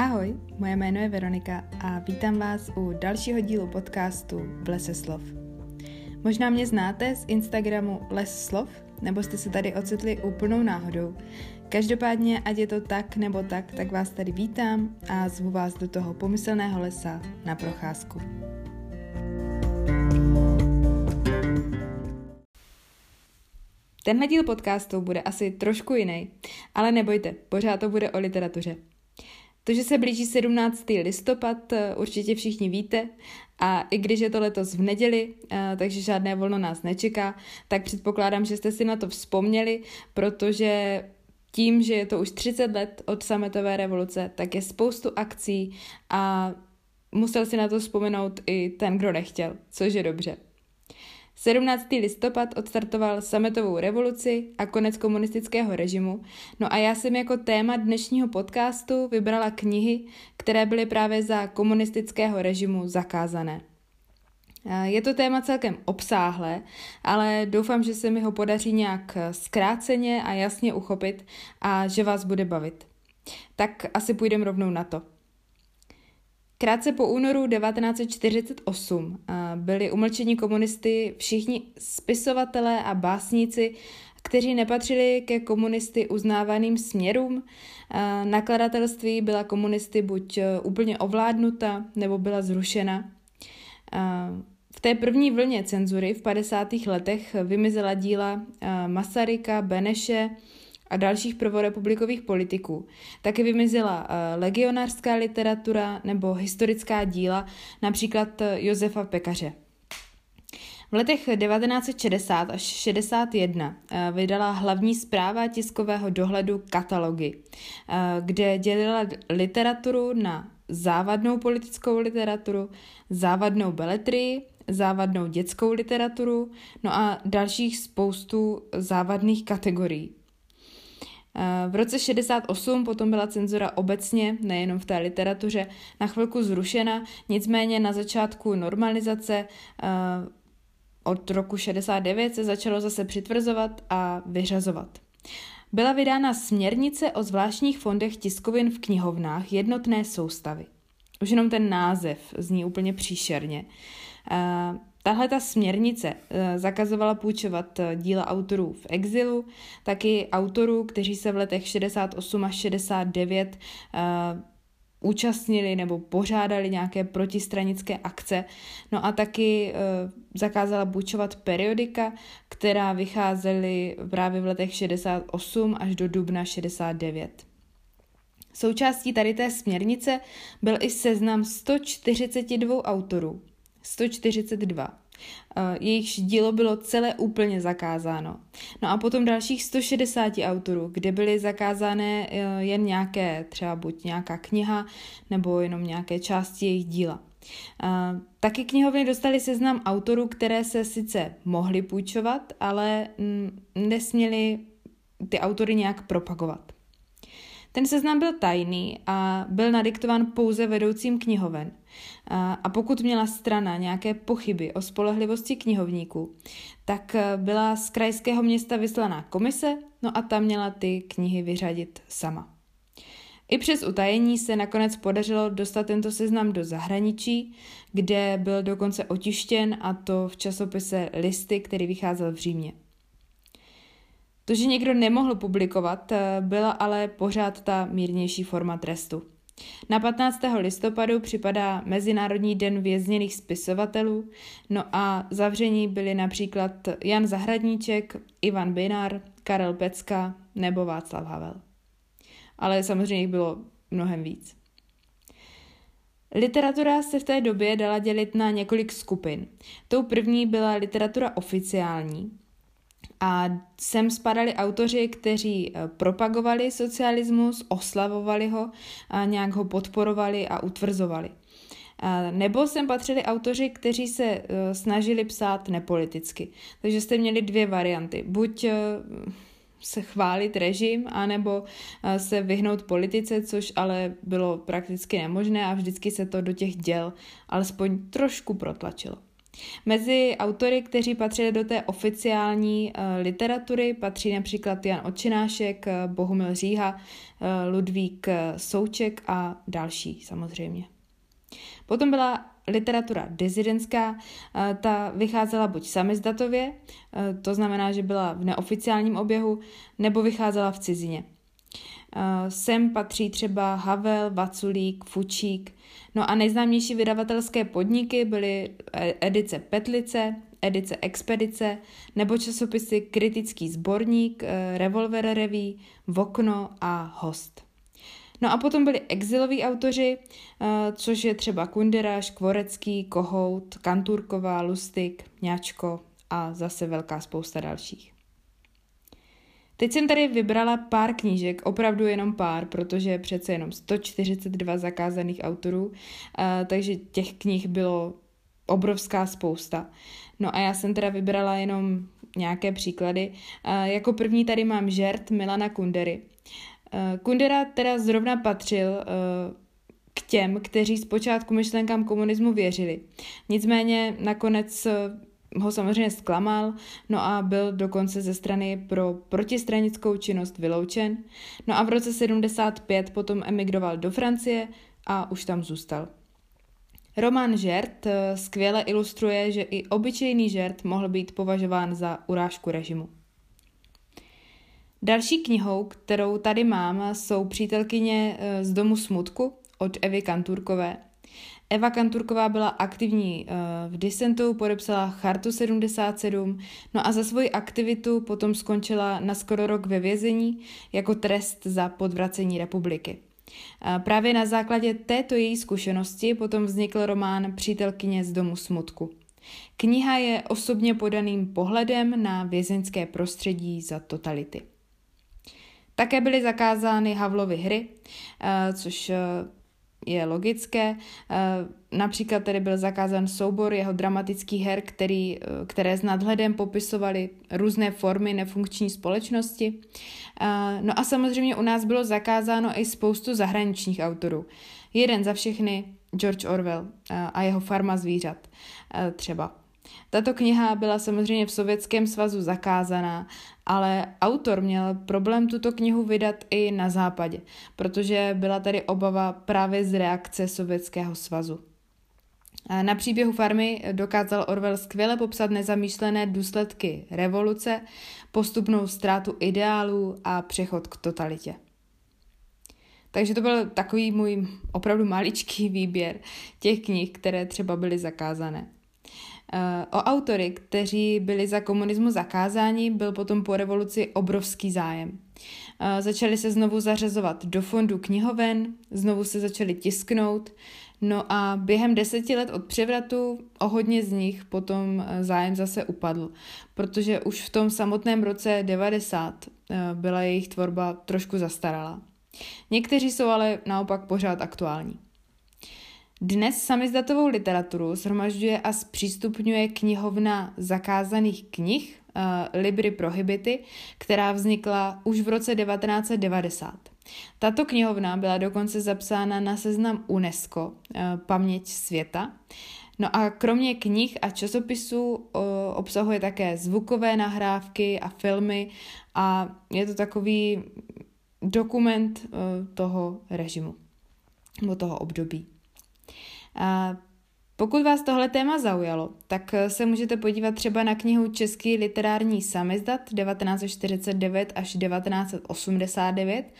Ahoj, moje jméno je Veronika a vítám vás u dalšího dílu podcastu v Lese slov. Možná mě znáte z Instagramu Les slov, nebo jste se tady ocitli úplnou náhodou. Každopádně, ať je to tak nebo tak, tak vás tady vítám a zvu vás do toho pomyslného lesa na procházku. Tenhle díl podcastu bude asi trošku jiný, ale nebojte, pořád to bude o literatuře. To, že se blíží 17. listopad, eh, určitě všichni víte. A i když je to letos v neděli, eh, takže žádné volno nás nečeká, tak předpokládám, že jste si na to vzpomněli, protože tím, že je to už 30 let od sametové revoluce, tak je spoustu akcí a musel si na to vzpomenout i ten, kdo nechtěl, což je dobře. 17. listopad odstartoval sametovou revoluci a konec komunistického režimu. No a já jsem jako téma dnešního podcastu vybrala knihy, které byly právě za komunistického režimu zakázané. Je to téma celkem obsáhlé, ale doufám, že se mi ho podaří nějak zkráceně a jasně uchopit a že vás bude bavit. Tak asi půjdeme rovnou na to. Krátce po únoru 1948 byli umlčení komunisty všichni spisovatelé a básníci, kteří nepatřili ke komunisty uznávaným směrům. Nakladatelství byla komunisty buď e, úplně ovládnuta, nebo byla zrušena. V té první vlně cenzury v 50. letech vymizela díla Masaryka, Beneše, a dalších prvorepublikových politiků. Taky vymizela eh, legionářská literatura nebo historická díla, například eh, Josefa Pekaře. V letech 1960 až 61 eh, vydala hlavní zpráva tiskového dohledu katalogy, kde dělila literaturu na závadnou politickou literaturu, závadnou beletrii, závadnou dětskou literaturu, no a dalších spoustu závadných kategorií. Eh, v roce 68 potom byla cenzura obecně, nejenom v té literatuře, na chvilku zrušena, nicméně na začátku normalizace eh, od roku 69 se začalo zase přitvrzovat a vyřazovat. Byla vydána směrnice o zvláštních fondech tiskovin v knihovnách jednotné soustavy. Už jenom ten název zní úplně příšerně. Eh, Tahle ta směrnice eh, zakazovala půjčovat eh, díla autorů v exilu, taky autorů, kteří se v letech 68 až 69 uh, účastnili nebo pořádali nějaké protistranické akce. No a taky uh, zakázala půjčovat periodika, která vycházely právě v letech 68 až do dubna 69. Součástí tady té směrnice byl i seznam 142 autorů, 142. Eh, jejichž dílo bylo celé úplně zakázáno. No a potom dalších 160 autorů, kde byly zakázané eh, jen nějaké, třeba buď nějaká kniha, nebo jenom nějaké části jejich díla. Uh, taky knihovny dostali seznam autorů, které se sice mohly půjčovat, ale nesměli ty autory nějak propagovat. Ten seznam byl tajný a byl nadiktován pouze vedoucím knihoven. A pokud měla strana nějaké pochyby o spolehlivosti knihovníků, tak eh, byla z krajského města vyslaná komise, no a ta měla ty knihy vyřadit sama. I přes utajení se nakonec podařilo dostat tento seznam do zahraničí, kde byl dokonce otištěn a to v časopise Listy, který vycházel v Římě. To, že někdo nemohl publikovat, eh, byla ale pořád ta mírnější forma trestu. Na 15. listopadu připadá Mezinárodní den vězněných spisovatelů, no a zavření byli například Jan Zahradníček, Ivan Binar, Karel Pecka nebo Václav Havel. Ale samozřejmě jich bylo mnohem víc. Literatura se v té době dala dělit na několik skupin. Tou první byla literatura oficiální, a sem spadali autoři, kteří eh, propagovali socialismus, oslavovali ho, a nějak ho podporovali a utvrzovali. Nebo sem patřili autoři, kteří se eh, snažili psát nepoliticky. Takže jste měli dvě varianty. Buď eh, se chválit režim, anebo se vyhnout politice, což ale bylo prakticky nemožné a vždycky se to do těch děl alespoň trošku protlačilo. Mezi autory, kteří patřili do té oficiální uh, literatury, patří například Jan Očinášek, uh, Bohumil Říha, uh, Ludvík Souček a další samozřejmě. Potom byla literatura dizidentská, ta vycházela buď samizdatově, to znamená, že byla v neoficiálním oběhu, nebo vycházela v cizině. Sem patří třeba Havel, Vaculík, Fučík. No a nejznámější vydavatelské podniky byly e, edice Petlice, edice Expedice nebo časopisy Kritický sborník, e, Revolver Reví, Vokno a Host. No a potom byli exiloví autoři, e, což je třeba Kundera, Škvorecký, Kohout, Kanturková, Lustig, Něčko a zase velká spousta dalších. Teď jsem tady vybrala pár knížek, opravdu jenom pár, protože přece jenom 142 zakázaných autorů, takže těch knih bylo obrovská spousta. No a já jsem teda vybrala jenom nějaké příklady. Jako první tady mám Žert Milana Kundery. Kundera teda zrovna patřil k těm, kteří zpočátku myšlenkám komunismu věřili. Nicméně nakonec ho samozřejmě zklamal, no a byl dokonce ze strany pro protistranickou činnost vyloučen. No a v roce 75 potom emigroval do Francie a už tam zůstal. Román Žert eh, skvěle ilustruje, že i obyčejný žert mohl být považován za urážku režimu. Další knihou, kterou tady mám, jsou Přítelkyně eh, z domu smutku od Evy Kanturkové – Eva Kanturková byla aktivní eh, v disentu, podepsala Chartu 77, no a za svoji aktivitu potom skončila na skoro rok ve vězení jako trest za podvracení republiky. Právě na základě této její zkušenosti potom vznikl román Přítelkyně z domu smutku. Kniha je osobně podaným pohledem na vězeňské prostředí za totality. Také byly zakázány Havlovy hry, eh, což eh, je logické. Eh, například tady byl zakázán soubor jeho dramatických her, který, eh, které s nadhledem popisovaly různé formy nefunkční společnosti. Eh, no a samozřejmě u nás bylo zakázáno i spoustu zahraničních autorů. Jeden za všechny George Orwell a jeho farma zvířat třeba. Tato kniha byla samozřejmě v Sovětském svazu zakázaná, ale autor měl problém tuto knihu vydat i na západě, protože byla tady obava právě z reakce Sovětského svazu. Na příběhu farmy dokázal Orwell skvěle popsat nezamýšlené důsledky revoluce, postupnou ztrátu ideálů a přechod k totalitě. Takže to byl takový můj opravdu maličký výběr těch knih, které třeba byly zakázané. O autory, kteří byli za komunismu zakázáni, byl potom po revoluci obrovský zájem. Začali se znovu zařazovat do fondu knihoven, znovu se začali tisknout, no a během deseti let od převratu o hodně z nich potom e, zájem zase upadl, protože už v tom samotném roce 90 e, byla jejich tvorba trošku zastaralá. Někteří jsou ale naopak pořád aktuální. Dnes samizdatovou literaturu zhromažďuje a zpřístupňuje knihovna zakázaných knih uh, Libry Prohibity, která vznikla už v roce 1990. Tato knihovna byla dokonce zapsána na seznam UNESCO, uh, Paměť světa. No a kromě knih a časopisů uh, obsahuje také zvukové nahrávky a filmy a je to takový dokument toho režimu, nebo toho období. A pokud vás tohle téma zaujalo, tak se můžete podívat třeba na knihu Český literární samizdat 1949 až 1989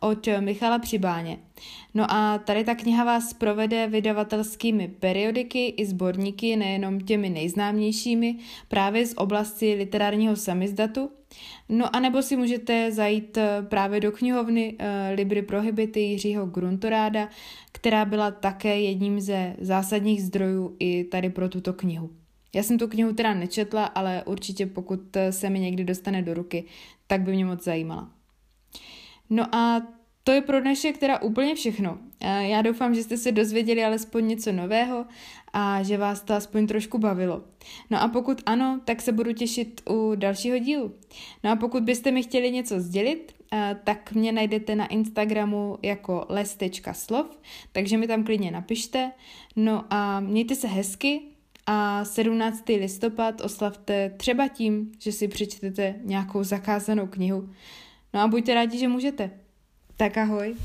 od Michala Přibáně. No a tady ta kniha vás provede vydavatelskými periodiky i sborníky, nejenom těmi nejznámějšími, právě z oblasti literárního samizdatu. No a nebo si můžete zajít eh, právě do knihovny uh, Libry Prohibity Jiřího Gruntoráda, která byla také jedním ze zásadních zdrojů i tady pro tuto knihu. Já jsem tu knihu teda nečetla, ale určitě pokud eh, se mi někdy dostane do ruky, tak by mě moc zajímala. No a to je pro dnešek teda úplně všechno. Já doufám, že jste se dozvěděli alespoň něco nového a že vás to aspoň trošku bavilo. No a pokud ano, tak se budu těšit u dalšího dílu. No a pokud byste mi chtěli něco sdělit, tak mě najdete na Instagramu jako les.slov, takže mi tam klidně napište. No a mějte se hezky a 17. listopad oslavte třeba tím, že si přečtete nějakou zakázanou knihu. No a buďte rádi, že můžete. Tak ahoj.